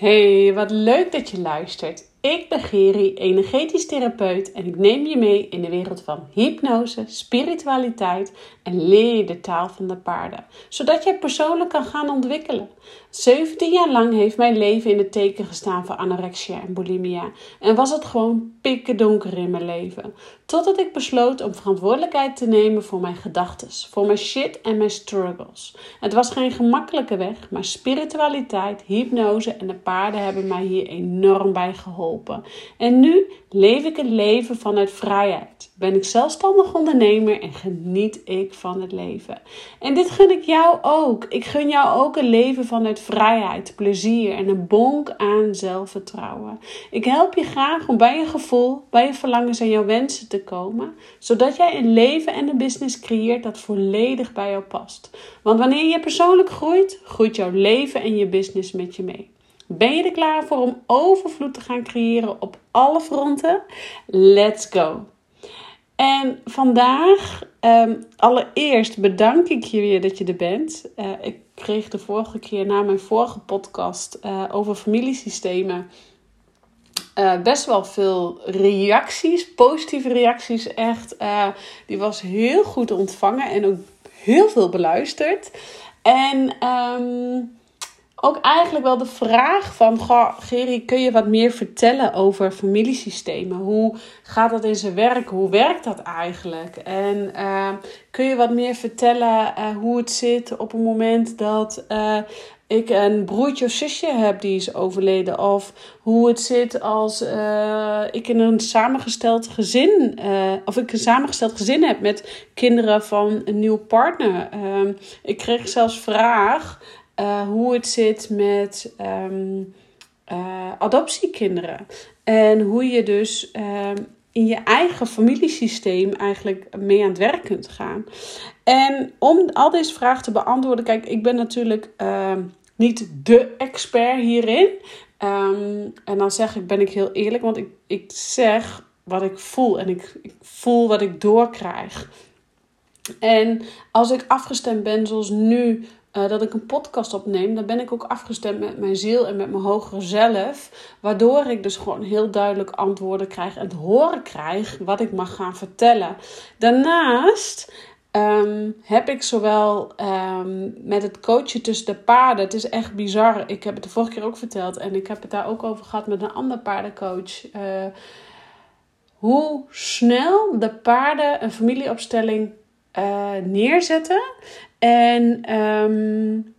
Hey, wat leuk dat je luistert. Ik ben Geri, energetisch therapeut en ik neem je mee in de wereld van hypnose, spiritualiteit en leer je de taal van de paarden, zodat jij persoonlijk kan gaan ontwikkelen. 17 jaar lang heeft mijn leven in het teken gestaan van anorexia en bulimia en was het gewoon pikken donker in mijn leven. Totdat ik besloot om verantwoordelijkheid te nemen voor mijn gedachten, voor mijn shit en mijn struggles. Het was geen gemakkelijke weg, maar spiritualiteit, hypnose en de paarden hebben mij hier enorm bij geholpen. En nu leef ik het leven vanuit vrijheid. Ben ik zelfstandig ondernemer en geniet ik van het leven. En dit gun ik jou ook. Ik gun jou ook een leven vanuit vrijheid, plezier en een bonk aan zelfvertrouwen. Ik help je graag om bij je gevoel, bij je verlangens en jouw wensen te komen, zodat jij een leven en een business creëert dat volledig bij jou past. Want wanneer je persoonlijk groeit, groeit jouw leven en je business met je mee. Ben je er klaar voor om overvloed te gaan creëren op alle fronten? Let's go! En vandaag, um, allereerst bedank ik je weer dat je er bent. Uh, ik kreeg de vorige keer na mijn vorige podcast uh, over familiesystemen uh, best wel veel reacties, positieve reacties echt. die was heel goed ontvangen en ook heel veel beluisterd. En um, ook eigenlijk wel de vraag van, goh, Geri, kun je wat meer vertellen over familiesystemen? Hoe gaat dat in zijn werk? Hoe werkt dat eigenlijk? En uh, kun je wat meer vertellen uh, hoe het zit op het moment dat uh, ik een broertje of zusje heb die is overleden? Of hoe het zit als ik in een samengesteld gezin, of ik een samengesteld gezin heb met kinderen van een nieuw partner. Ehm, ik kreeg zelfs vraag. Uh, hoe het zit met um, uh, adoptiekinderen. En hoe je dus um, in je eigen familiesysteem eigenlijk mee aan het werk kunt gaan. En om al deze vragen te beantwoorden, kijk, ik ben natuurlijk uh, niet de expert hierin. En dan zeg ik, ben ik heel eerlijk, want ik, ik zeg wat ik voel en ik, ik voel wat ik doorkrijg. En als ik afgestemd ben zoals nu uh, dat ik een podcast opneem, dan ben ik ook afgestemd met mijn ziel en met mijn hogere zelf. Waardoor ik dus gewoon heel duidelijk antwoorden krijg en het horen krijg wat ik mag gaan vertellen. Daarnaast um, heb ik zowel um, met het coachen tussen de paarden. Het is echt bizar. Ik heb het de vorige keer ook verteld en ik heb het daar ook over gehad met een andere paardencoach. Uh, hoe snel de paarden een familieopstelling uh, neerzetten. En um,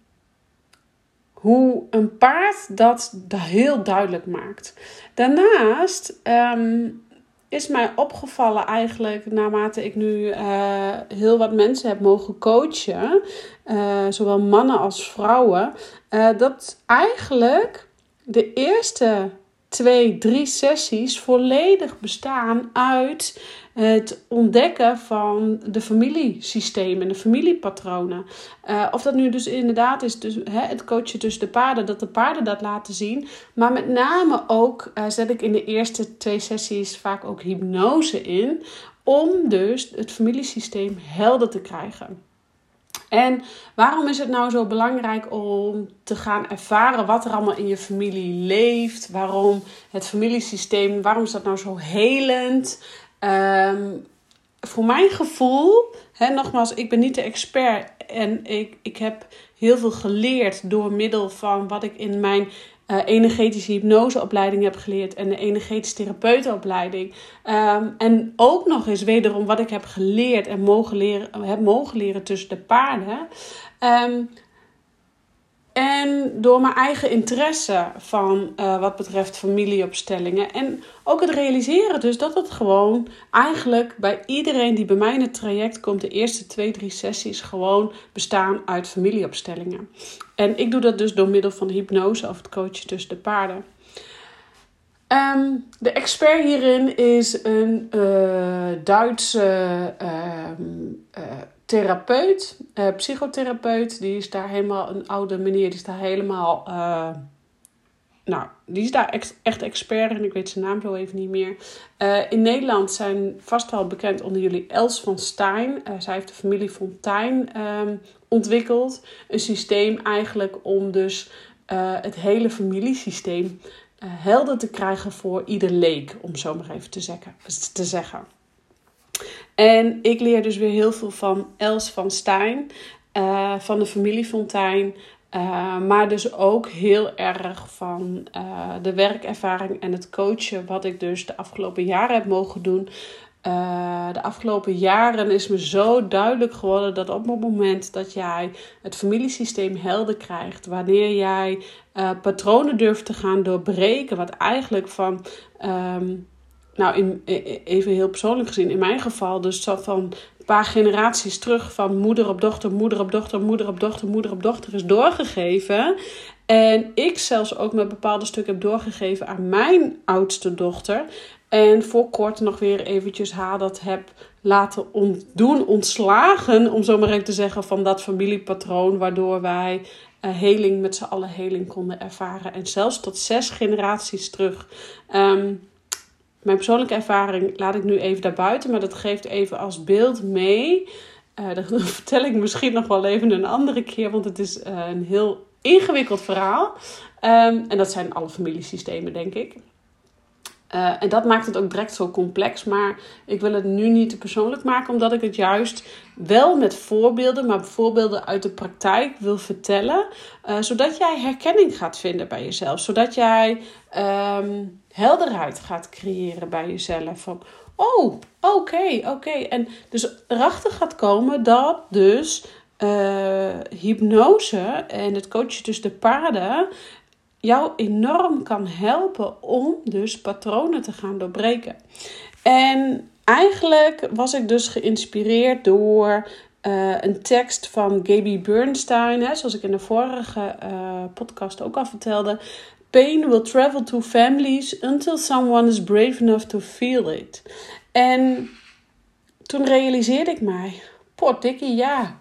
hoe een paard dat heel duidelijk maakt. Daarnaast um, is mij opgevallen eigenlijk naarmate ik nu uh, heel wat mensen heb mogen coachen, uh, zowel mannen als vrouwen, uh, dat eigenlijk de eerste twee, drie sessies volledig bestaan uit het ontdekken van de familiesystemen, de familiepatronen. Uh, of dat nu dus inderdaad is dus, hè, het coachen tussen de paarden, dat de paarden dat laten zien. Maar met name ook uh, zet ik in de eerste twee sessies vaak ook hypnose in. Om dus het familiesysteem helder te krijgen. En waarom is het nou zo belangrijk om te gaan ervaren wat er allemaal in je familie leeft? Waarom het familiesysteem, waarom is dat nou zo helend? Um, voor mijn gevoel, hè, nogmaals, ik ben niet de expert en ik, ik heb heel veel geleerd door middel van wat ik in mijn uh, energetische hypnoseopleiding heb geleerd en de energetische therapeutenopleiding. Um, en ook nog eens wederom wat ik heb geleerd en mogen leren, heb mogen leren tussen de paarden. Um, en door mijn eigen interesse van uh, wat betreft familieopstellingen. En ook het realiseren dus dat het gewoon eigenlijk bij iedereen die bij mij in het traject komt, de eerste twee, drie sessies gewoon bestaan uit familieopstellingen. En ik doe dat dus door middel van hypnose of het coachen tussen de paarden. Um, de expert hierin is een uh, Duitse uh, therapeut, uh, psychotherapeut. Die is daar helemaal een oude meneer, die is daar helemaal. Uh, nou, die is daar echt, expert en ik weet zijn naam zo even niet meer. Uh, in Nederland zijn vast wel bekend onder jullie Els van Stein. zij heeft de familie Fontijn um, ontwikkeld. Een systeem eigenlijk om dus het hele familiesysteem helder te krijgen voor ieder leek, om zo maar even te zeggen. Te zeggen. En ik leer dus weer heel veel van Els van Stijn, uh, van de familiefontein. Uh, maar dus ook heel erg van uh, de werkervaring en het coachen, wat ik dus de afgelopen jaren heb mogen doen. de afgelopen jaren is me zo duidelijk geworden dat op het moment dat jij het familiesysteem helder krijgt, wanneer jij patronen durft te gaan doorbreken, wat eigenlijk van um, nou, in, even heel persoonlijk gezien, in mijn geval, dus van een paar generaties terug van moeder op dochter, moeder op dochter, moeder op dochter, moeder op dochter is doorgegeven. En ik zelfs ook met bepaalde stukken heb doorgegeven aan mijn oudste dochter. En voor kort nog weer eventjes haar dat heb laten ontdoen, ontslagen, om zo maar even te zeggen, van dat familiepatroon. Waardoor wij uh, heling met z'n allen heling konden ervaren. En zelfs tot zes generaties terug. Um, mijn persoonlijke ervaring laat ik nu even daarbuiten, maar dat geeft even als beeld mee. Uh, dat vertel ik misschien nog wel even een andere keer, want het is uh, een heel ingewikkeld verhaal. Um, en dat zijn alle familiesystemen, denk ik. Uh, en dat maakt het ook direct zo complex. Maar ik wil het nu niet te persoonlijk maken, omdat ik het juist wel met voorbeelden, maar voorbeelden uit de praktijk wil vertellen. Zodat jij herkenning gaat vinden bij jezelf. Zodat jij um, helderheid gaat creëren bij jezelf. Van, oh, oké, oké. En dus erachter gaat komen dat dus uh, hypnose en het coachen tussen de paarden jou enorm kan helpen om dus patronen te gaan doorbreken. En eigenlijk was ik dus geïnspireerd door uh, een tekst van Gaby Bernstein, hè, zoals ik in de vorige uh, podcast ook al vertelde. Pain will travel to families until someone is brave enough to feel it. En toen realiseerde ik mij, potdikkie, ja,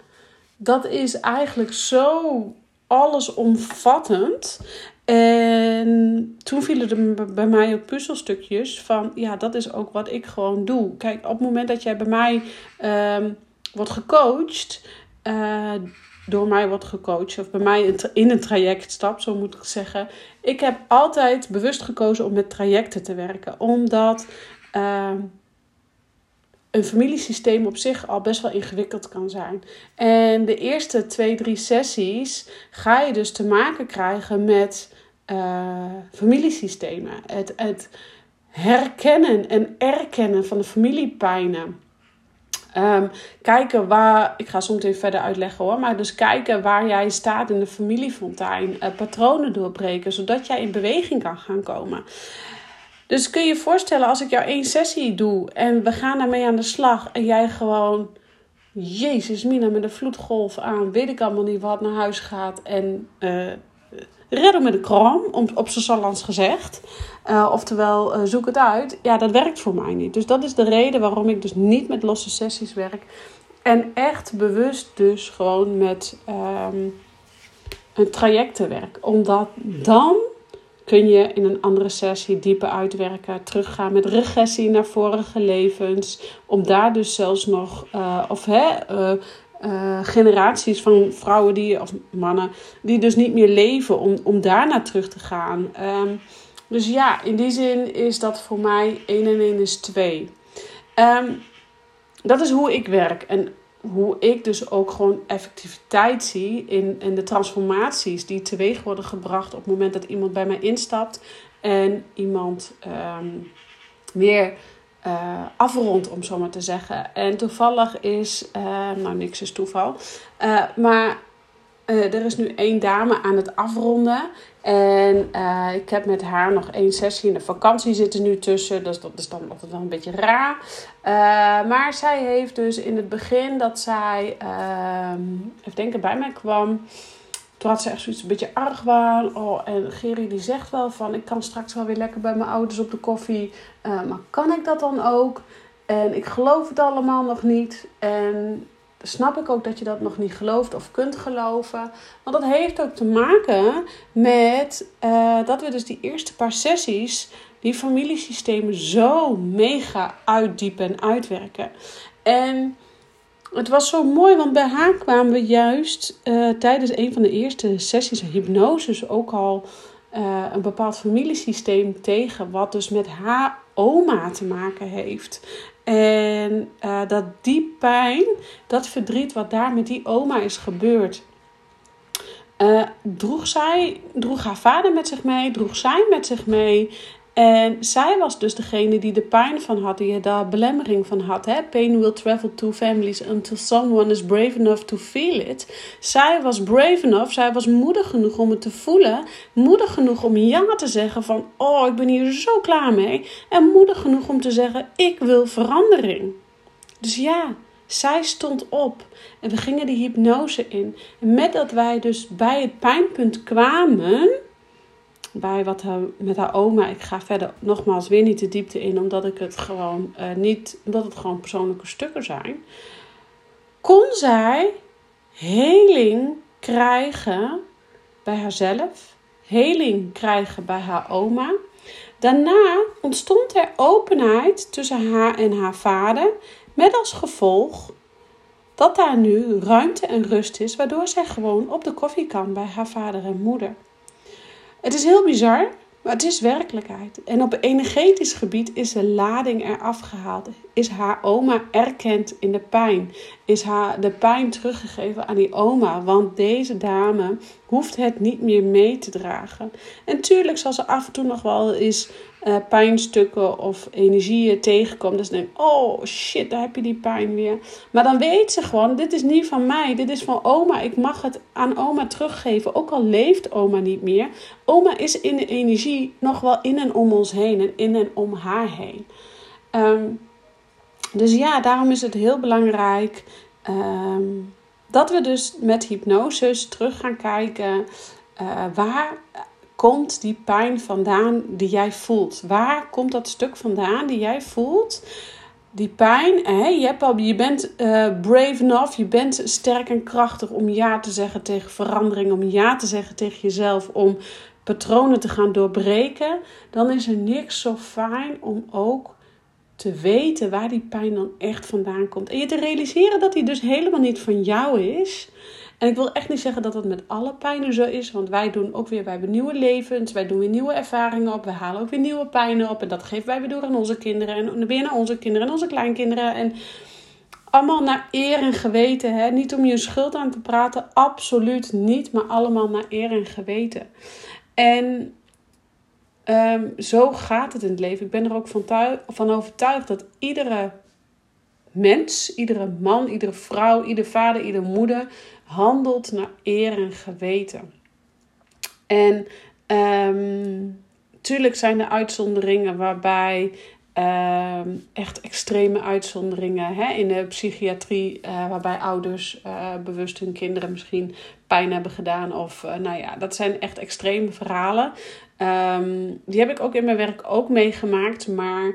dat is eigenlijk zo allesomvattend. En toen vielen er bij mij ook puzzelstukjes van, ja, dat is ook wat ik gewoon doe. Kijk, op het moment dat jij bij mij um, wordt gecoacht, uh, door mij wordt gecoacht, of bij mij in een traject stapt, zo moet ik zeggen. Ik heb altijd bewust gekozen om met trajecten te werken, omdat uh, een familiesysteem op zich al best wel ingewikkeld kan zijn. En de eerste twee, drie sessies ga je dus te maken krijgen met uh, familiesystemen. Het, het herkennen en erkennen van de familiepijnen. Um, kijken waar, ik ga soms even verder uitleggen hoor, maar dus kijken waar jij staat in de familiefontein, uh, patronen doorbreken, zodat jij in beweging kan gaan komen. Dus kun je je voorstellen als ik jou één sessie doe en we gaan daarmee aan de slag en jij gewoon, Jezus Mina, met een vloedgolf aan, weet ik allemaal niet wat, naar huis gaat en uh, redden met de kram, op zijn gezegd. Uh, oftewel, uh, zoek het uit. Ja, dat werkt voor mij niet. Dus dat is de reden waarom ik dus niet met losse sessies werk. En echt bewust dus gewoon met um, een trajectenwerk. Omdat dan kun je in een andere sessie dieper uitwerken. Teruggaan met regressie naar vorige levens. Om daar dus zelfs nog, uh, of hè, uh, generaties van vrouwen die, of mannen die dus niet meer leven, om, om daarna terug te gaan. Um, dus ja, in die zin is dat voor mij 1 en 1 is 2. Um, ehm, dat is hoe ik werk en hoe ik dus ook gewoon effectiviteit zie in, in de transformaties die teweeg worden gebracht op het moment dat iemand bij mij instapt en iemand um, weer uh, afrond, om zo maar te zeggen. En toevallig is, uh, nou niks is toeval, uh, maar er is nu één dame aan het afronden. En ik heb met haar nog één sessie in de vakantie zitten nu tussen. Dus dat is dan altijd wel een beetje raar. maar zij heeft dus in het begin dat zij, ehm, even denken, bij mij kwam toen had ze echt zoiets een beetje argwaan. Oh, en Gerry die zegt wel van... ik kan straks wel weer lekker bij mijn ouders op de koffie. Uh, maar kan ik dat dan ook? En ik geloof het allemaal nog niet. En snap ik ook dat je dat nog niet gelooft of kunt geloven. Want dat heeft ook te maken met uh, dat we dus die eerste paar sessies... die familiesystemen zo mega uitdiepen en uitwerken. En het was zo mooi, want bij haar kwamen we juist uh, tijdens een van de eerste sessies hypnose ook al uh, een bepaald familiesysteem tegen, wat dus met haar oma te maken heeft. En uh, dat die pijn, dat verdriet wat daar met die oma is gebeurd, droeg zij, droeg haar vader met zich mee, droeg zij met zich mee. En zij was dus degene die de pijn van had, die daar belemmering van had. Hè? Pain will travel to families until someone is brave enough to feel it. Zij was brave enough, zij was moedig genoeg om het te voelen. Moedig genoeg om ja te zeggen van, oh, ik ben hier zo klaar mee. En moedig genoeg om te zeggen, ik wil verandering. Dus ja, zij stond op en we gingen die hypnose in. En met dat wij dus bij het pijnpunt kwamen bij wat haar, met haar oma. Ik ga verder nogmaals weer niet de diepte in, omdat ik het gewoon uh, niet, omdat het gewoon persoonlijke stukken zijn. Kon zij heling krijgen bij haarzelf, heling krijgen bij haar oma. Daarna ontstond er openheid tussen haar en haar vader, met als gevolg dat daar nu ruimte en rust is, waardoor zij gewoon op de koffie kan bij haar vader en moeder. Het is heel bizar, maar het is werkelijkheid. En op energetisch gebied is de lading eraf gehaald. Is haar oma erkend in de pijn? Is haar de pijn teruggegeven aan die oma? Want deze dame hoeft het niet meer mee te dragen. En tuurlijk zal ze af en toe nog wel eens uh, pijnstukken of energieën tegenkomen. Dus denk oh shit, daar heb je die pijn weer. Maar dan weet ze gewoon, dit is niet van mij, dit is van oma. Ik mag het aan oma teruggeven, ook al leeft oma niet meer. Oma is in de energie nog wel in en om ons heen en in en om haar heen. Ehm, dus ja, daarom is het heel belangrijk ehm, dat we dus met hypnose terug gaan kijken uh, waar komt die pijn vandaan die jij voelt? Waar komt dat stuk vandaan die jij voelt? Die pijn, hè? Je, hebt al, je bent uh, brave enough, je bent sterk en krachtig om ja te zeggen tegen verandering, om ja te zeggen tegen jezelf, om patronen te gaan doorbreken. Dan is er niks zo fijn om ook te weten waar die pijn dan echt vandaan komt. En je te realiseren dat die dus helemaal niet van jou is. En ik wil echt niet zeggen dat dat met alle pijnen zo is, want wij doen ook weer, wij hebben nieuwe levens, wij doen weer nieuwe ervaringen op, we halen ook weer nieuwe pijnen op en dat geven wij weer door aan onze kinderen en weer naar onze kinderen en onze kleinkinderen. En allemaal naar eer en geweten, hè? niet om je schuld aan te praten, absoluut niet, maar allemaal naar eer en geweten. En ehm, zo gaat het in het leven. Ik ben er ook van, van overtuigd dat iedere mens, iedere man, iedere vrouw, iedere vader, iedere moeder handelt naar eer en geweten. En um, tuurlijk zijn er uitzonderingen waarbij um, echt extreme uitzonderingen hè, in de psychiatrie, uh, waarbij ouders uh, bewust hun kinderen misschien pijn hebben gedaan. Of uh, nou ja, dat zijn echt extreme verhalen. Um, die heb ik ook in mijn werk ook meegemaakt, maar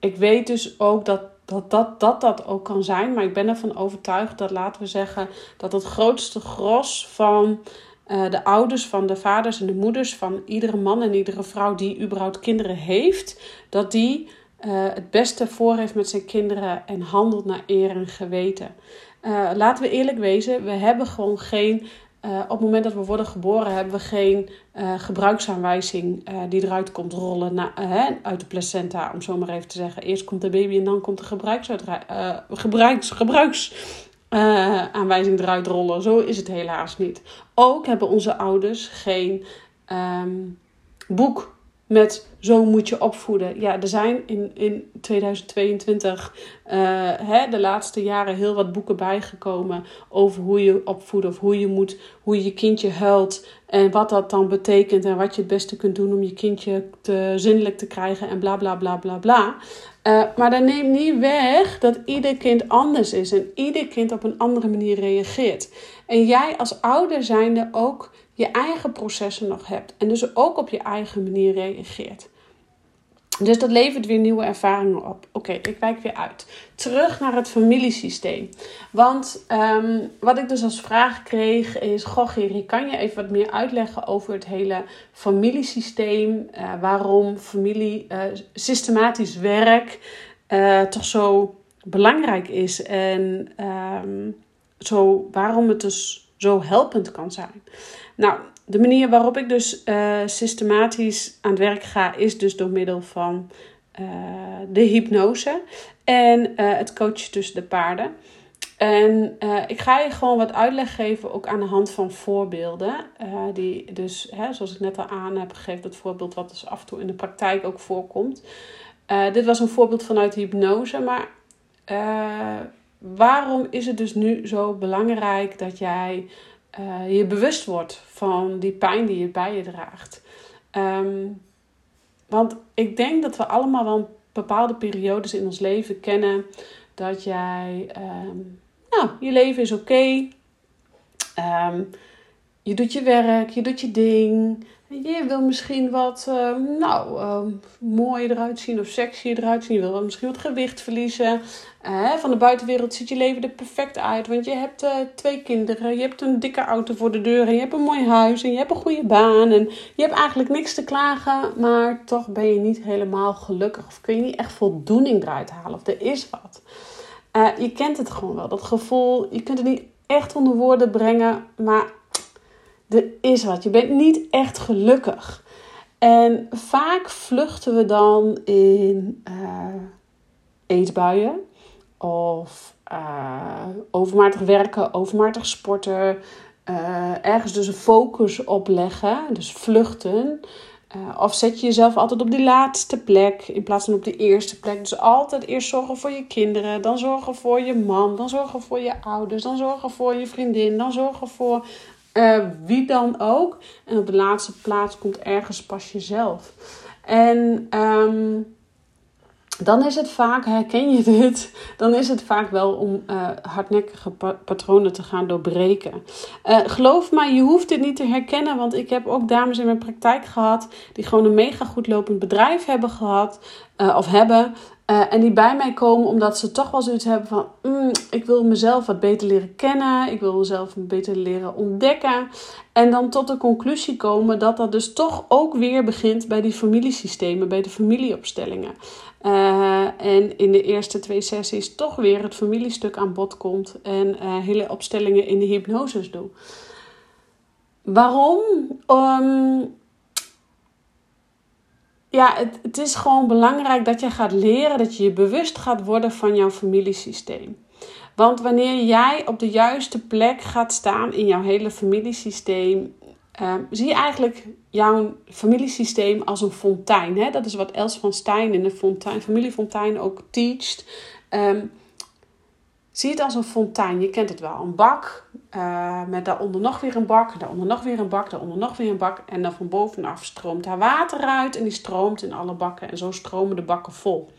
ik weet dus ook dat dat dat, dat dat ook kan zijn. Maar ik ben ervan overtuigd dat, laten we zeggen, dat het grootste gros van uh, de ouders, van de vaders en de moeders, van iedere man en iedere vrouw die überhaupt kinderen heeft, dat die uh, het beste voor heeft met zijn kinderen en handelt naar eer en geweten. Uh, laten we eerlijk wezen, we hebben gewoon geen uh, op het moment dat we worden geboren, hebben we geen uh, gebruiksaanwijzing uh, die eruit komt rollen na, uit de placenta, om zo maar even te zeggen. Eerst komt de baby en dan komt de gebruiks, gebruiksaanwijzing eruit rollen. Zo is het helaas niet. Ook hebben onze ouders geen um, boek met zo moet je opvoeden. Ja, er zijn in, in 2022 uh, hè, de laatste jaren heel wat boeken bijgekomen over hoe je opvoedt of hoe je moet, hoe je kindje huilt en wat dat dan betekent en wat je het beste kunt doen om je kindje te, zinnelijk te krijgen en bla bla bla bla bla. Uh, maar dat neemt niet weg dat ieder kind anders is en ieder kind op een andere manier reageert. En jij als ouder zijnde ook je eigen processen nog hebt. En dus ook op je eigen manier reageert. Dus dat levert weer nieuwe ervaringen op. Oké, ik wijk weer uit. Terug naar het familiesysteem. Want um, wat ik dus als vraag kreeg is: Goh, Geri, kan je even wat meer uitleggen over het hele familiesysteem? Uh, waarom familie uh, systematisch werk uh, toch zo belangrijk is en ehm, zo, waarom het dus zo helpend kan zijn. Nou, de manier waarop ik dus uh, systematisch aan het werk ga, is dus door middel van uh, de hypnose en het coachen tussen de paarden. En ik ga je gewoon wat uitleg geven, ook aan de hand van voorbeelden. Die dus, hè, zoals ik net al aan heb gegeven, dat voorbeeld wat dus af en toe in de praktijk ook voorkomt. Dit was een voorbeeld vanuit hypnose, maar waarom is het dus nu zo belangrijk dat jij je bewust wordt van die pijn die je bij je draagt? Um, want ik denk dat we allemaal wel bepaalde periodes in ons leven kennen dat jij um, nou, je leven is oké. Ehm, je doet je werk, je doet je ding. Je wil misschien wat, uh, nou, uh, mooier eruit zien of sexy eruit zien. Je wil misschien wat gewicht verliezen. Uh, van de buitenwereld ziet je leven er perfect uit. Want je hebt eh, twee kinderen, je hebt een dikke auto voor de deur. En je hebt een mooi huis en je hebt een goede baan. En je hebt eigenlijk niks te klagen. Maar toch ben je niet helemaal gelukkig. Of kun je niet echt voldoening eruit halen. Of er is wat. Uh, je kent het gewoon wel, dat gevoel. Je kunt het niet echt onder woorden brengen, maar er is wat. Je bent niet echt gelukkig. En vaak vluchten we dan in uh, eetbuien of uh, overmatig werken, overmatig sporten. ergens dus een focus op leggen, dus vluchten. Of zet je jezelf altijd op die laatste plek in plaats van op de eerste plek. Dus altijd eerst zorgen voor je kinderen, dan zorgen voor je man, dan zorgen voor je ouders, dan zorgen voor je vriendin, dan zorgen voor uh, wie dan ook. En op de laatste plaats komt ergens pas jezelf. En um, dan is het vaak, herken je dit, dan is het vaak wel om uh, hardnekkige patronen te gaan doorbreken. Uh, geloof mij, je hoeft dit niet te herkennen, want ik heb ook dames in mijn praktijk gehad die gewoon een mega goed lopend bedrijf hebben gehad of hebben. En die bij mij komen omdat ze toch wel zoiets hebben van: mm, ik wil mezelf wat beter leren kennen, ik wil mezelf beter leren ontdekken. En dan tot de conclusie komen dat dat dus toch ook weer begint bij die familiesystemen, bij de familieopstellingen. Uh, en in de eerste twee sessies toch weer het familiestuk aan bod komt en uh, hele opstellingen in de hypnoses doe. Waarom? Um, ja, het, het is gewoon belangrijk dat je gaat leren, dat je je bewust gaat worden van jouw familiesysteem. Want wanneer jij op de juiste plek gaat staan in jouw hele familiesysteem, Ehm, zie je eigenlijk jouw familiesysteem als een fontein. Hè? Dat is wat Els van Stein in de fontein, familiefontein ook teacht. Um, zie het als een fontein. Je kent het wel. Een bak uh, met daaronder nog weer een bak, daaronder nog weer een bak, daaronder nog weer een bak. En dan van bovenaf stroomt daar water uit en die stroomt in alle bakken. En zo stromen de bakken vol.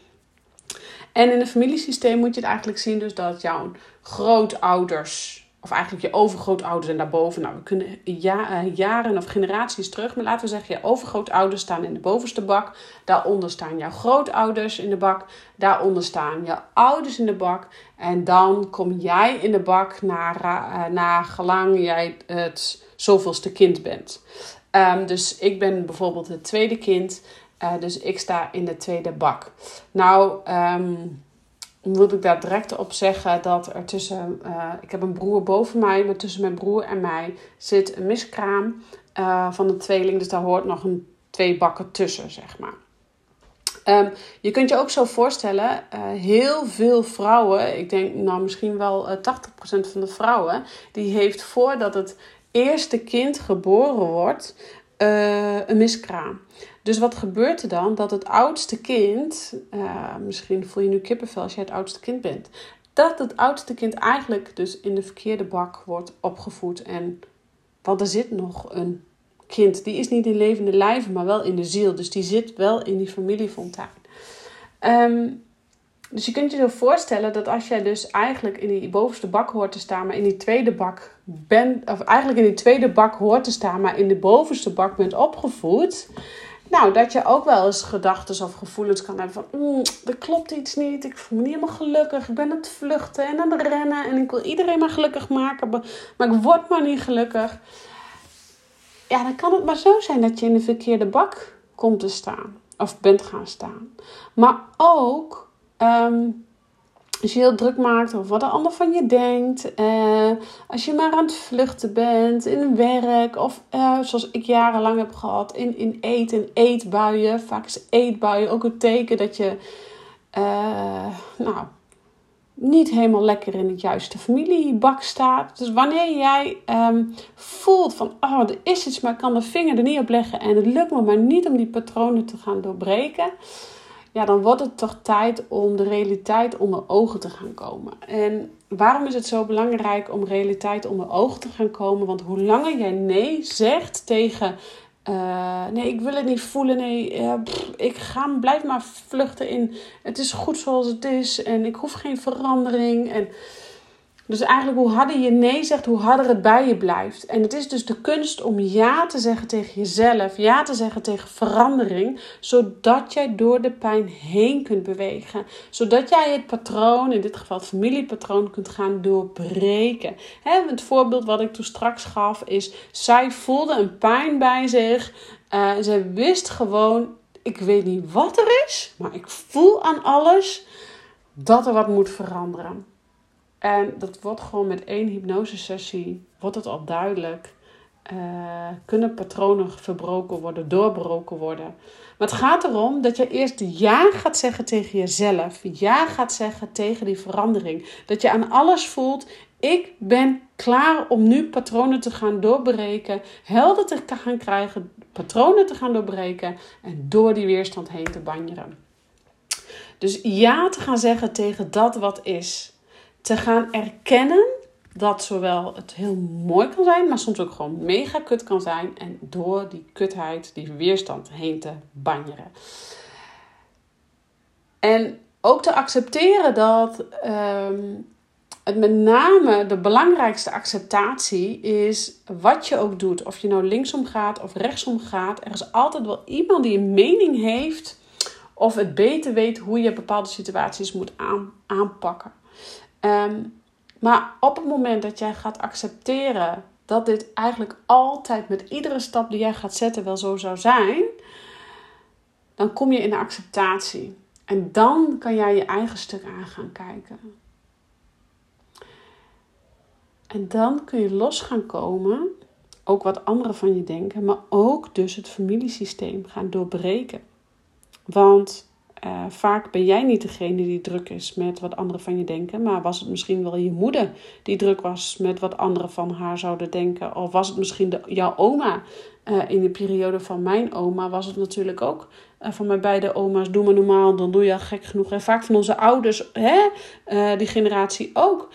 En in het familiesysteem moet je het eigenlijk zien dus dat jouw grootouders of eigenlijk je overgrootouders en daarboven. Nou, we kunnen ja, uh, jaren of generaties terug, maar laten we zeggen, je overgrootouders staan in de bovenste bak. Daaronder staan jouw grootouders in de bak. Daaronder staan je ouders in de bak. En dan kom jij in de bak naar, uh, naar gelang jij het zoveelste kind bent. Um, dus ik ben bijvoorbeeld het tweede kind. Uh, dus ik sta in de tweede bak. Nou, um, moet ik daar direct op zeggen dat er tussen, uh, ik heb een broer boven mij, maar tussen mijn broer en mij zit een miskraam uh, van de tweeling. Dus daar hoort nog een twee bakken tussen, zeg maar. Um, je kunt je ook zo voorstellen, uh, heel veel vrouwen, ik denk nou misschien wel 80% van de vrouwen, die heeft voordat het eerste kind geboren wordt, een miskraam. Dus wat gebeurt er dan? Dat het oudste kind, uh, misschien voel je nu kippenvel als jij het oudste kind bent, dat het oudste kind eigenlijk dus in de verkeerde bak wordt opgevoed. En, want er zit nog een kind, die is niet in levende lijven, maar wel in de ziel. Dus die zit wel in die familiefontein. Um, dus je kunt je zo voorstellen dat als jij dus eigenlijk in die bovenste bak hoort te staan, maar in die tweede bak bent, of eigenlijk in die tweede bak hoort te staan, maar in de bovenste bak bent opgevoed, nou, dat je ook wel eens gedachten of gevoelens kan hebben van... Mm, er klopt iets niet, ik voel me niet helemaal gelukkig. Ik ben aan het vluchten en aan het rennen en ik wil iedereen maar gelukkig maken. Maar ik word maar niet gelukkig. Ja, dan kan het maar zo zijn dat je in de verkeerde bak komt te staan. Of bent gaan staan. Maar ook Ehm, als je heel druk maakt over wat de ander van je denkt. Uh, als je maar aan het vluchten bent in werk. Of uh, zoals ik jarenlang heb gehad in, in eten en eetbuien. Vaak is eetbuien ook een teken dat je uh, nou, niet helemaal lekker in het juiste familiebak staat. Dus wanneer jij um, voelt van, oh, er is iets, maar ik kan de vinger er niet op leggen en het lukt me maar niet om die patronen te gaan doorbreken, ja, dan wordt het toch tijd om de realiteit onder ogen te gaan komen. En waarom is het zo belangrijk om realiteit onder ogen te gaan komen? Want hoe langer jij nee zegt tegen uh, nee, ik wil het niet voelen. Nee, pff, ik ga, blijf maar vluchten in. Het is goed zoals het is en ik hoef geen verandering. En dus eigenlijk hoe harder je nee zegt, hoe harder het bij je blijft. En het is dus de kunst om ja te zeggen tegen jezelf, ja te zeggen tegen verandering, zodat jij door de pijn heen kunt bewegen. Zodat jij het patroon, in dit geval het familiepatroon, kunt gaan doorbreken. het voorbeeld wat ik toen straks gaf is, zij voelde een pijn bij zich. Uh, zij wist gewoon, ik weet niet wat er is, maar ik voel aan alles dat er wat moet veranderen. En dat wordt gewoon met één hypnosesessie, wordt het al duidelijk. Uh, kunnen patronen verbroken worden, doorbroken worden. Maar het gaat erom dat je eerst ja gaat zeggen tegen jezelf. Ja gaat zeggen tegen die verandering. Dat je aan alles voelt, ik ben klaar om nu patronen te gaan doorbreken. Helder te gaan krijgen, patronen te gaan doorbreken. En door die weerstand heen te banjeren. Dus ja te gaan zeggen tegen dat wat is te gaan erkennen dat zowel het heel mooi kan zijn, maar soms ook gewoon mega kut kan zijn. En door die kutheid, die weerstand heen te banjeren. En ook te accepteren dat um, het met name de belangrijkste acceptatie is wat je ook doet. Of je nou linksom gaat of rechtsom gaat. Er is altijd wel iemand die een mening heeft of het beter weet hoe je bepaalde situaties moet aan, aanpakken. Ehm, maar op het moment dat jij gaat accepteren dat dit eigenlijk altijd met iedere stap die jij gaat zetten wel zo zou zijn, dan kom je in de acceptatie. En dan kan jij je eigen stuk aan gaan kijken. En dan kun je los gaan komen, ook wat anderen van je denken, maar ook dus het familiesysteem gaan doorbreken. Want uh, vaak ben jij niet degene die druk is met wat anderen van je denken, maar was het misschien wel je moeder die druk was met wat anderen van haar zouden denken? Of was het misschien jouw oma? Uh, in de periode van mijn oma was het natuurlijk ook uh, van mijn beide oma's: doe maar normaal, dan doe je al gek genoeg. En vaak van onze ouders, hè, die generatie ook.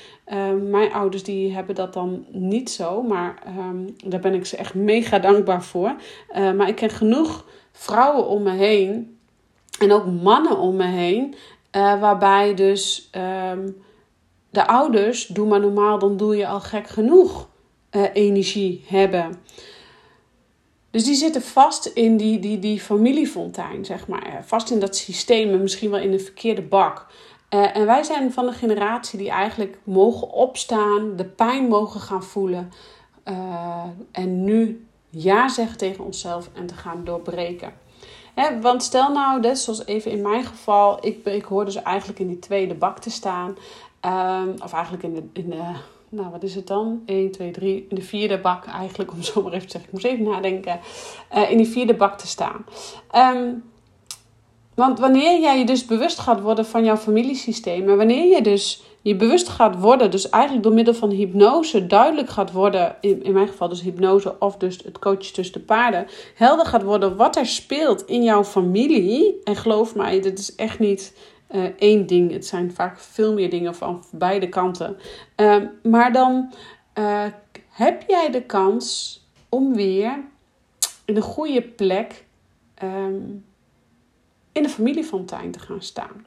mijn ouders die hebben dat dan niet zo, maar um, daar ben ik ze echt mega dankbaar voor. maar ik ken genoeg vrouwen om me heen en ook mannen om me heen. Uh, waarbij dus um, de ouders, doe maar normaal, dan doe je al gek genoeg uh, energie hebben. Dus die zitten vast in die, die, die familiefontein, zeg maar. Vast in dat systeem en misschien wel in de verkeerde bak. En wij zijn van de generatie die eigenlijk mogen opstaan, de pijn mogen gaan voelen. en nu ja zeggen tegen onszelf en te gaan doorbreken want stel nou, dus, zoals even in mijn geval, ik, ik hoor dus eigenlijk in die tweede bak te staan. Um, of eigenlijk in de, in de, nou wat is het dan? 1, 2, 3, in de vierde bak eigenlijk, om zo maar even te zeggen. Ik moest even nadenken. Uh, in die vierde bak te staan. Um, want wanneer jij je dus bewust gaat worden van jouw familiesysteem, en wanneer je dus je bewust gaat worden, dus eigenlijk door middel van hypnose duidelijk gaat worden, in, in mijn geval dus hypnose of dus het coachen tussen de paarden, helder gaat worden wat er speelt in jouw familie. En geloof mij, dit is echt niet uh, één ding, het zijn vaak veel meer dingen van beide kanten. Uh, maar dan uh, heb jij de kans om weer in een goede plek. Um, in de familiefontein te gaan staan.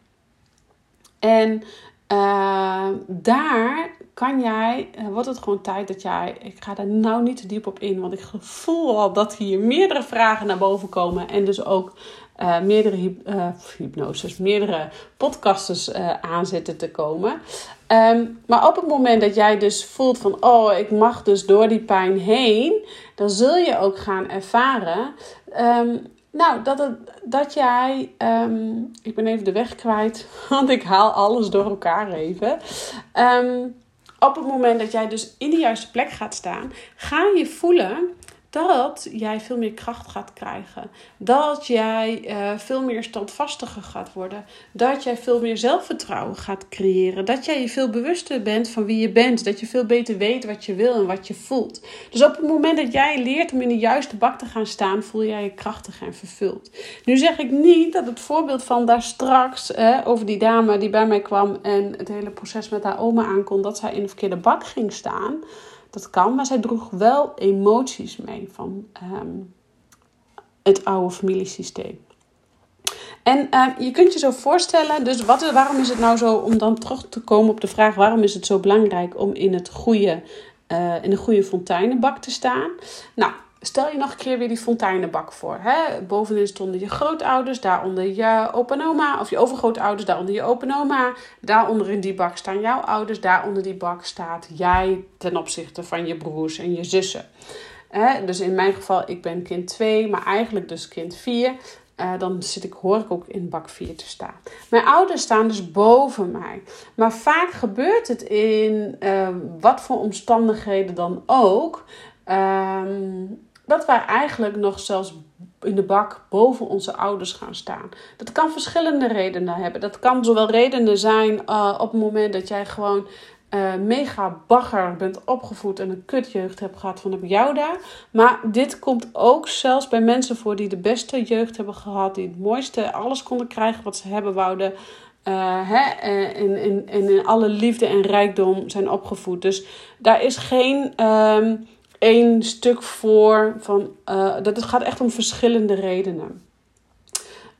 En uh, daar kan jij, uh, wordt het gewoon tijd dat jij, ik ga daar nou niet te diep op in, want ik voel al dat hier meerdere vragen naar boven komen en dus ook uh, meerdere hyp hypnoses, meerdere podcasters aan zitten te komen. Um, maar op het moment dat jij dus voelt van, oh, ik mag dus door die pijn heen, dan zul je ook gaan ervaren um, Nou, dat, het, dat jij. ehm, ik ben even de weg kwijt, want ik haal alles door elkaar even. Ehm, op het moment dat jij dus in de juiste plek gaat staan, ga je voelen dat jij veel meer kracht gaat krijgen. Dat jij eh, veel meer standvastiger gaat worden. Dat jij veel meer zelfvertrouwen gaat creëren. Dat jij je veel bewuster bent van wie je bent. Dat je veel beter weet wat je wil en wat je voelt. Dus op het moment dat jij leert om in de juiste bak te gaan staan, voel jij je krachtig en vervuld. Nu zeg ik niet dat het voorbeeld van daar straks over die dame die bij mij kwam en het hele proces met haar oma aankon, dat zij in de verkeerde bak ging staan. Dat kan, maar zij droeg wel emoties mee van ehm, het oude familiesysteem. En ehm, je kunt je zo voorstellen, dus wat, waarom is het nou zo, om dan terug te komen op de vraag, waarom is het zo belangrijk om in, het goede, uh, in een goede fonteinenbak te staan? Nou, stel je nog een keer weer die fonteinenbak voor. Hè? Bovenin stonden je grootouders, daaronder je opa en oma, of je overgrootouders, daaronder je opa en. Daaronder in die bak staan jouw ouders, daaronder die bak staat jij ten opzichte van je broers en je zussen. Hè? Dus in mijn geval, ik ben kind 2, maar eigenlijk dus kind 4. Uh, dan zit ik, hoor ik ook in bak 4 te staan. Mijn ouders staan dus boven mij. Maar vaak gebeurt het in uh, wat voor omstandigheden dan ook. Um, dat wij eigenlijk nog zelfs in de bak boven onze ouders gaan staan. Dat kan verschillende redenen hebben. Dat kan zowel redenen zijn uh, op het moment dat jij gewoon uh, mega bagger bent opgevoed en een kutjeugd hebt gehad van jou daar. Maar dit komt ook zelfs bij mensen voor die de beste jeugd hebben gehad, die het mooiste, alles konden krijgen wat ze hebben wouden. Uh, hè, en, in, in, in alle liefde en rijkdom zijn opgevoed. Dus daar is geen. Uh, één stuk voor. Van, uh, dat het gaat echt om verschillende redenen.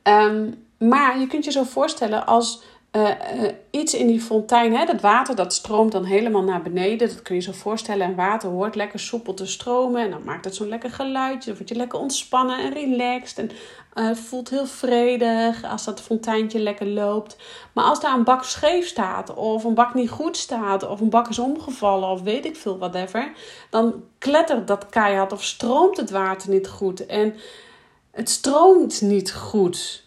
Um, maar je kunt je zo voorstellen als uh, uh, iets in die fontein, hè, dat water dat stroomt dan helemaal naar beneden. Dat kun je zo voorstellen. En water hoort lekker soepel te stromen. En dan maakt het zo'n lekker geluidje. Dan word je lekker ontspannen en relaxed. En uh, voelt heel vredig als dat fonteintje lekker loopt. Maar als daar een bak scheef staat, of een bak niet goed staat, of een bak is omgevallen, of weet ik veel, whatever. Dan klettert dat keihard of stroomt het water niet goed. En het stroomt niet goed.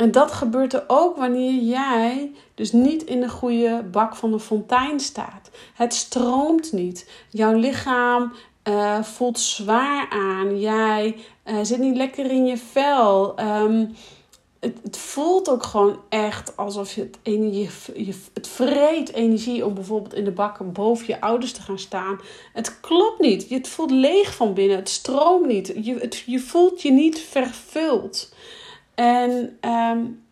En dat gebeurt er ook wanneer jij dus niet in de goede bak van de fontein staat. Het stroomt niet. Jouw lichaam uh, voelt zwaar aan. Jij uh, zit niet lekker in je vel. Um, het, het, voelt ook gewoon echt alsof je het, energie, je, het vreet energie om bijvoorbeeld in de bakken boven je ouders te gaan staan. Het klopt niet. Het voelt leeg van binnen. Het stroomt niet. Je, je voelt je niet vervuld. En um,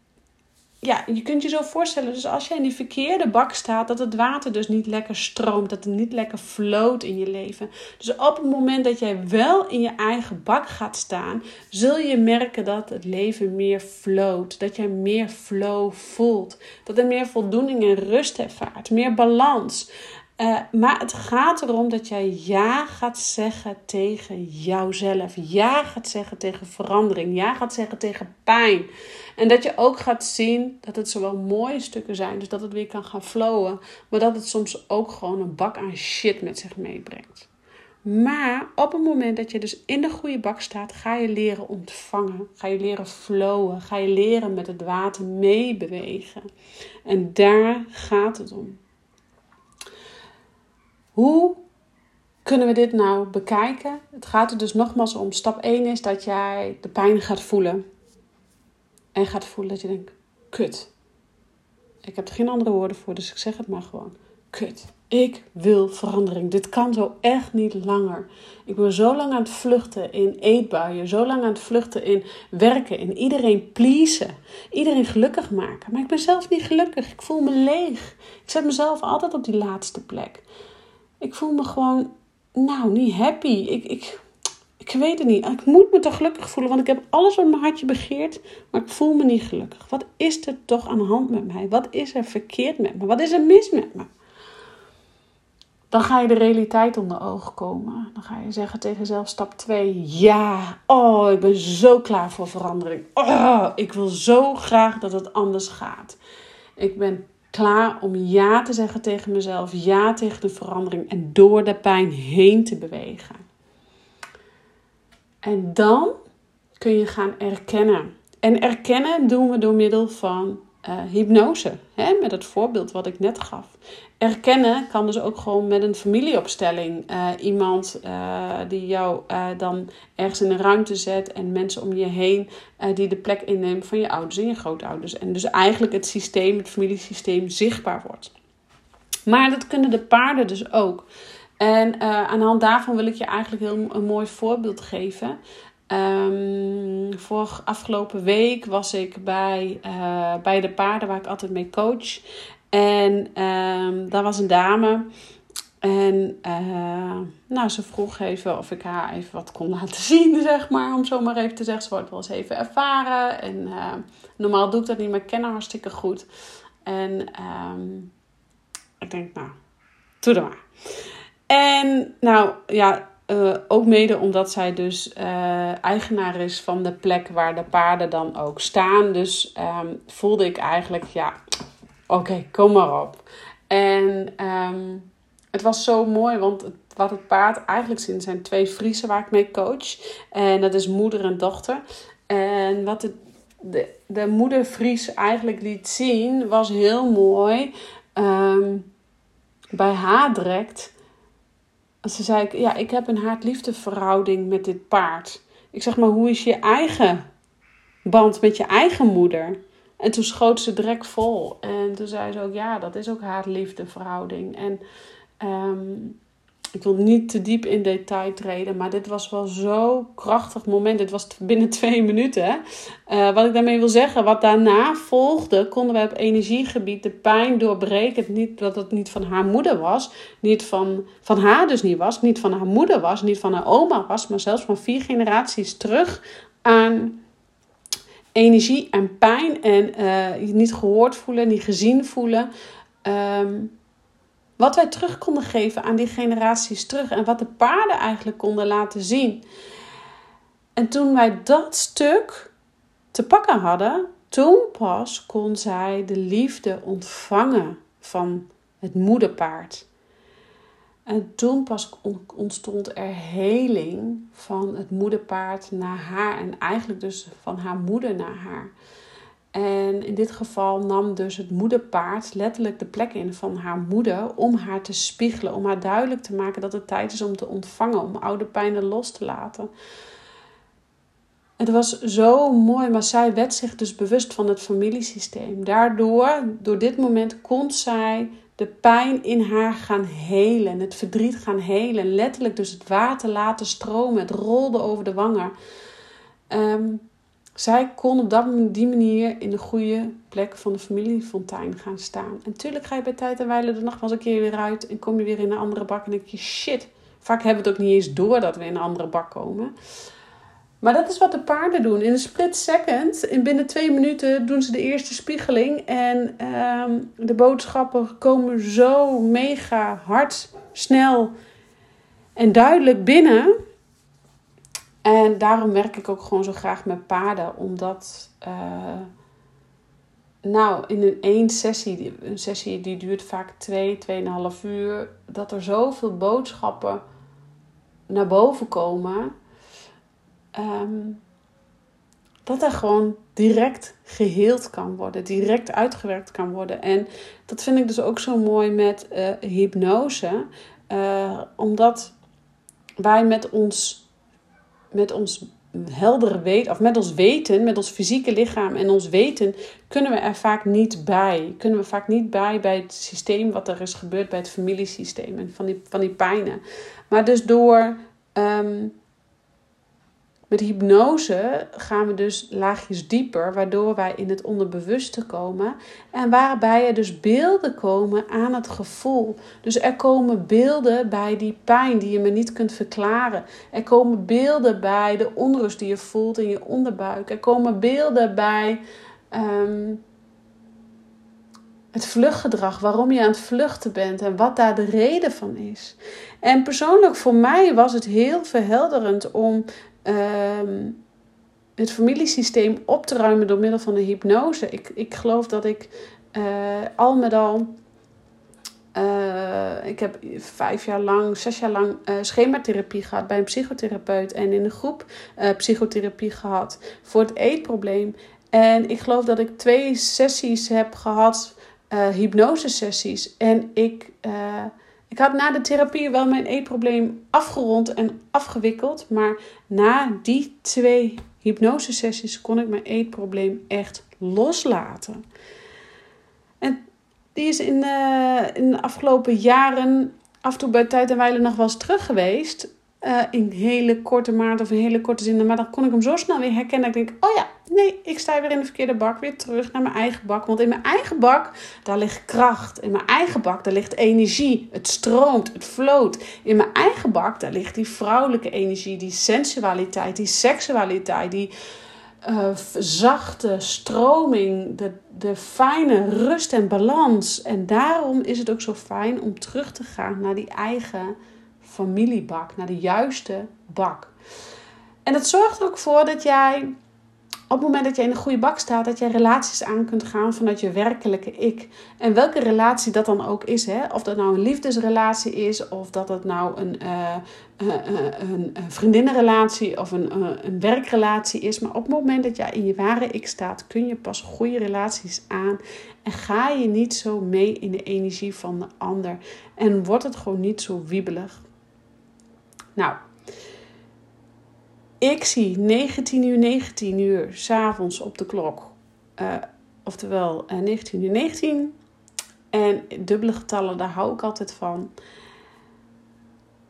ja, je kunt je zo voorstellen, dus als jij in die verkeerde bak staat, dat het water dus niet lekker stroomt, dat het niet lekker floot in je leven. Dus op het moment dat jij wel in je eigen bak gaat staan, zul je merken dat het leven meer floot, dat jij meer flow voelt, dat er meer voldoening en rust ervaart, meer balans. Uh, maar het gaat erom dat jij ja gaat zeggen tegen jouzelf. Ja gaat zeggen tegen verandering. Ja gaat zeggen tegen pijn. En dat je ook gaat zien dat het zowel mooie stukken zijn, dus dat het weer kan gaan flowen. Maar dat het soms ook gewoon een bak aan shit met zich meebrengt. Maar op het moment dat je dus in de goede bak staat, ga je leren ontvangen. Ga je leren flowen. Ga je leren met het water meebewegen. En daar gaat het om. Hoe kunnen we dit nou bekijken? Het gaat er dus nogmaals om. Stap 1 is dat jij de pijn gaat voelen. En gaat voelen dat je denkt: kut. Ik heb er geen andere woorden voor, dus ik zeg het maar gewoon. Kut. Ik wil verandering. Dit kan zo echt niet langer. Ik ben zo lang aan het vluchten in eetbuien. Zo lang aan het vluchten in werken. In iedereen pleasen. Iedereen gelukkig maken. Maar ik ben zelf niet gelukkig. Ik voel me leeg. Ik zet mezelf altijd op die laatste plek. Ik voel me gewoon, nou, niet happy. Ik, ik, ik weet het niet. Ik moet me toch gelukkig voelen, want ik heb alles wat mijn hartje begeert, maar ik voel me niet gelukkig. Wat is er toch aan de hand met mij? Wat is er verkeerd met me? Wat is er mis met me? Dan ga je de realiteit onder ogen komen. Dan ga je zeggen tegen jezelf, stap 2, ja, oh, ik ben zo klaar voor verandering. Oh, ik wil zo graag dat het anders gaat. Ik ben klaar om ja te zeggen tegen mezelf, ja tegen de verandering en door de pijn heen te bewegen. En dan kun je gaan erkennen. En erkennen doen we door middel van uh, hypnose. Hè? Met het voorbeeld wat ik net gaf. Erkennen kan dus ook gewoon met een familieopstelling. Uh, iemand uh, die jou dan ergens in een ruimte zet en mensen om je heen die de plek innemen van je ouders en je grootouders. En dus eigenlijk het systeem, het familiesysteem zichtbaar wordt. Maar dat kunnen de paarden dus ook. En aan de hand daarvan wil ik je eigenlijk heel een mooi voorbeeld geven. Um, vorig afgelopen week was ik bij, uh, bij de paarden waar ik altijd mee coach. En um, daar was een dame. En uh, nou, ze vroeg even of ik haar even wat kon laten zien, zeg maar. Om zo maar even te zeggen. Ze wordt wel eens even ervaren. En uh, normaal doe ik dat niet, maar ik ken haar hartstikke goed. En um, ik denk, nou, doe dat maar. En nou, ja, uh, ook mede omdat zij dus uh, eigenaar is van de plek waar de paarden dan ook staan. Dus um, voelde ik eigenlijk, ja, oké, kom maar op. En um, het was zo mooi, want het, wat het paard eigenlijk zien zijn twee Friesen waar ik mee coach. En dat is moeder en dochter. En wat de, de, de moeder Fries eigenlijk liet zien, was heel mooi. Um, bij haar direct ze zei, ja, ik heb een haat-liefde verhouding met dit paard. Ik zeg maar, hoe is je eigen band met je eigen moeder? En toen schoot ze direct vol. En toen zei ze ook, ja, dat is ook haat-liefde verhouding. En um, ik wil niet te diep in detail treden, maar dit was wel zo'n krachtig moment. Dit was binnen twee minuten. Uh, wat ik daarmee wil zeggen, wat daarna volgde, konden we op energiegebied de pijn doorbreken. Niet dat het niet van haar moeder was, niet van, van haar dus niet was, niet van haar moeder was, niet van haar oma was, maar zelfs van vier generaties terug aan energie en pijn en je niet gehoord voelen, niet gezien voelen. Um, wat wij terug konden geven aan die generaties terug en wat de paarden eigenlijk konden laten zien. En toen wij dat stuk te pakken hadden, toen pas kon zij de liefde ontvangen van het moederpaard. En toen pas ontstond er heling van het moederpaard naar haar en eigenlijk dus van haar moeder naar haar. En in dit geval nam dus het moederpaard letterlijk de plek in van haar moeder om haar te spiegelen, om haar duidelijk te maken dat het tijd is om te ontvangen, om oude pijnen los te laten. Het was zo mooi, maar zij werd zich dus bewust van het familiesysteem. Daardoor, door dit moment, kon zij de pijn in haar gaan helen, het verdriet gaan helen. Letterlijk dus het water laten stromen, het rolde over de wangen. Um, zij kon op dat, die manier in de goede plek van de familiefontein gaan staan. En natuurlijk ga je bij tijd en wijle de nacht wel eens een keer weer uit en kom je weer in een andere bak en denk je shit. Vaak hebben we het ook niet eens door dat we in een andere bak komen. Maar dat is wat de paarden doen. In een split second, in binnen twee minuten, doen ze de eerste spiegeling. En ehm, de boodschappen komen zo mega hard, snel en duidelijk binnen en daarom werk ik ook gewoon zo graag met paarden, omdat, uh, nou, in een één sessie, een sessie die duurt vaak twee, tweeënhalf uur, dat er zoveel boodschappen naar boven komen, um, dat er gewoon direct geheeld kan worden, direct uitgewerkt kan worden. En dat vind ik dus ook zo mooi met uh, hypnose, uh, omdat wij met ons met ons heldere weten, of met ons weten, met ons fysieke lichaam en ons weten, kunnen we er vaak niet bij. Kunnen we vaak niet bij bij het systeem wat er is gebeurd bij het familiesysteem en van die, van die pijnen. Maar dus door um, met hypnose gaan we dus laagjes dieper, waardoor wij in het onderbewuste komen en waarbij er dus beelden komen aan het gevoel. Dus er komen beelden bij die pijn die je me niet kunt verklaren. Er komen beelden bij de onrust die je voelt in je onderbuik. Er komen beelden bij um, het vluchtgedrag, waarom je aan het vluchten bent en wat daar de reden van is. En persoonlijk voor mij was het heel verhelderend om um, het familiesysteem op te ruimen door middel van de hypnose. Ik, ik geloof dat ik uh, al met al Uh, ik heb vijf jaar lang, zes jaar lang uh, schematherapie gehad bij een psychotherapeut. En in een groep psychotherapie gehad voor het eetprobleem. En ik geloof dat ik twee sessies heb gehad, hypnosesessies. En ik, ik had na de therapie wel mijn eetprobleem afgerond en afgewikkeld. Maar na die twee hypnosesessies kon ik mijn eetprobleem echt loslaten. En die is in, uh, in de afgelopen jaren af en toe bij tijd en wijle nog wel eens terug geweest. Uh, in hele korte maand of in hele korte zinnen. Maar dan kon ik hem zo snel weer herkennen. Dat ik denk, oh ja, nee, ik sta weer in de verkeerde bak. Weer terug naar mijn eigen bak. Want in mijn eigen bak, daar ligt kracht. In mijn eigen bak, daar ligt energie. Het stroomt, het floot. In mijn eigen bak, daar ligt die vrouwelijke energie. Die sensualiteit, die seksualiteit, die uh, zachte stroming, de, de fijne rust en balans. En daarom is het ook zo fijn om terug te gaan naar die eigen familiebak, naar de juiste bak. En dat zorgt er ook voor dat jij op het moment dat je in een goede bak staat, dat je relaties aan kunt gaan vanuit je werkelijke ik. En welke relatie dat dan ook is. Hè? Of dat nou een liefdesrelatie is, of dat het nou een, uh, uh, een, een vriendinnenrelatie of een, een werkrelatie is. Maar op het moment dat jij in je ware ik staat, kun je pas goede relaties aan. En ga je niet zo mee in de energie van de ander. En wordt het gewoon niet zo wiebelig. Nou, ik zie 19 uur 19 uur s'avonds op de klok. Uh, oftewel uh, 19 uur 19. En dubbele getallen, daar hou ik altijd van.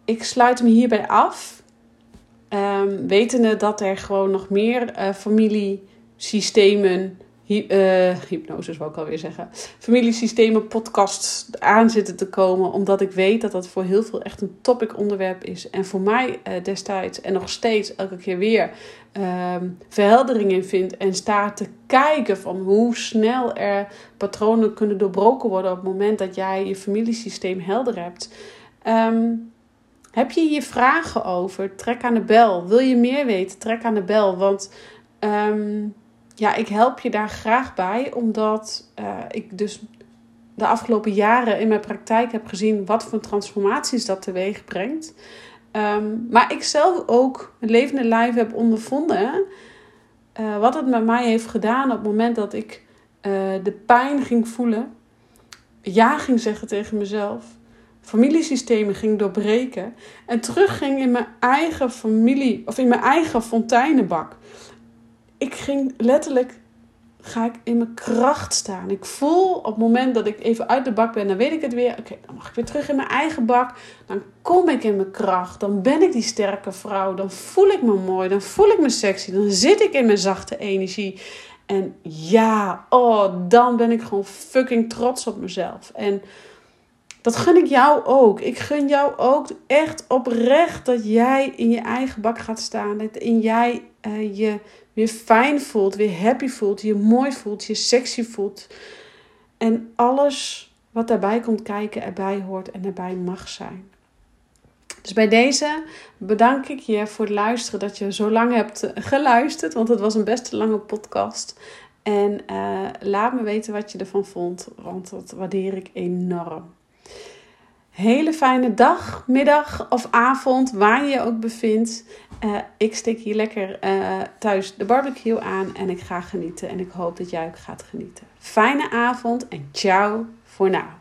Ik sluit me hierbij af. Um, wetende dat er gewoon nog meer uh, familiesystemen Hy uh, hypnose wou ik alweer zeggen. Familiesystemen podcasts aan zitten te komen. Omdat ik weet dat dat voor heel veel echt een topic onderwerp is. En voor mij uh, destijds en nog steeds elke keer weer uh, verheldering in vindt. En sta te kijken van hoe snel er patronen kunnen doorbroken worden. Op het moment dat jij je familiesysteem helder hebt. Um, heb je hier vragen over? Trek aan de bel. Wil je meer weten? Trek aan de bel. Want... Um, ja, ik help je daar graag bij, omdat uh, ik dus de afgelopen jaren in mijn praktijk heb gezien wat voor transformaties dat teweeg brengt. Um, maar ik zelf ook een levende lijf heb ondervonden. Uh, wat het met mij heeft gedaan op het moment dat ik uh, de pijn ging voelen. Ja ging zeggen tegen mezelf. Familiesystemen ging doorbreken. En terugging in mijn eigen familie, of in mijn eigen fonteinenbak ik ging letterlijk, ga ik in mijn kracht staan. Ik voel op het moment dat ik even uit de bak ben, dan weet ik het weer. Oké, dan mag ik weer terug in mijn eigen bak. Dan kom ik in mijn kracht. Dan ben ik die sterke vrouw. Dan voel ik me mooi. Dan voel ik me sexy. Dan zit ik in mijn zachte energie. En ja, oh, dan ben ik gewoon fucking trots op mezelf. En dat gun ik jou ook. Ik gun jou ook echt oprecht dat jij in je eigen bak gaat staan. Dat in jij uh, je weer fijn voelt, weer happy voelt, je mooi voelt, je sexy voelt. En alles wat daarbij komt kijken, erbij hoort en erbij mag zijn. Dus bij deze bedank ik je voor het luisteren, dat je zo lang hebt geluisterd, want het was een best lange podcast. En uh, laat me weten wat je ervan vond, want dat waardeer ik enorm hele fijne dag, middag of avond, waar je je ook bevindt. Uh, ik stik hier lekker uh, thuis de barbecue aan en ik ga genieten. En ik hoop dat jij ook gaat genieten. Fijne avond en ciao voor nu.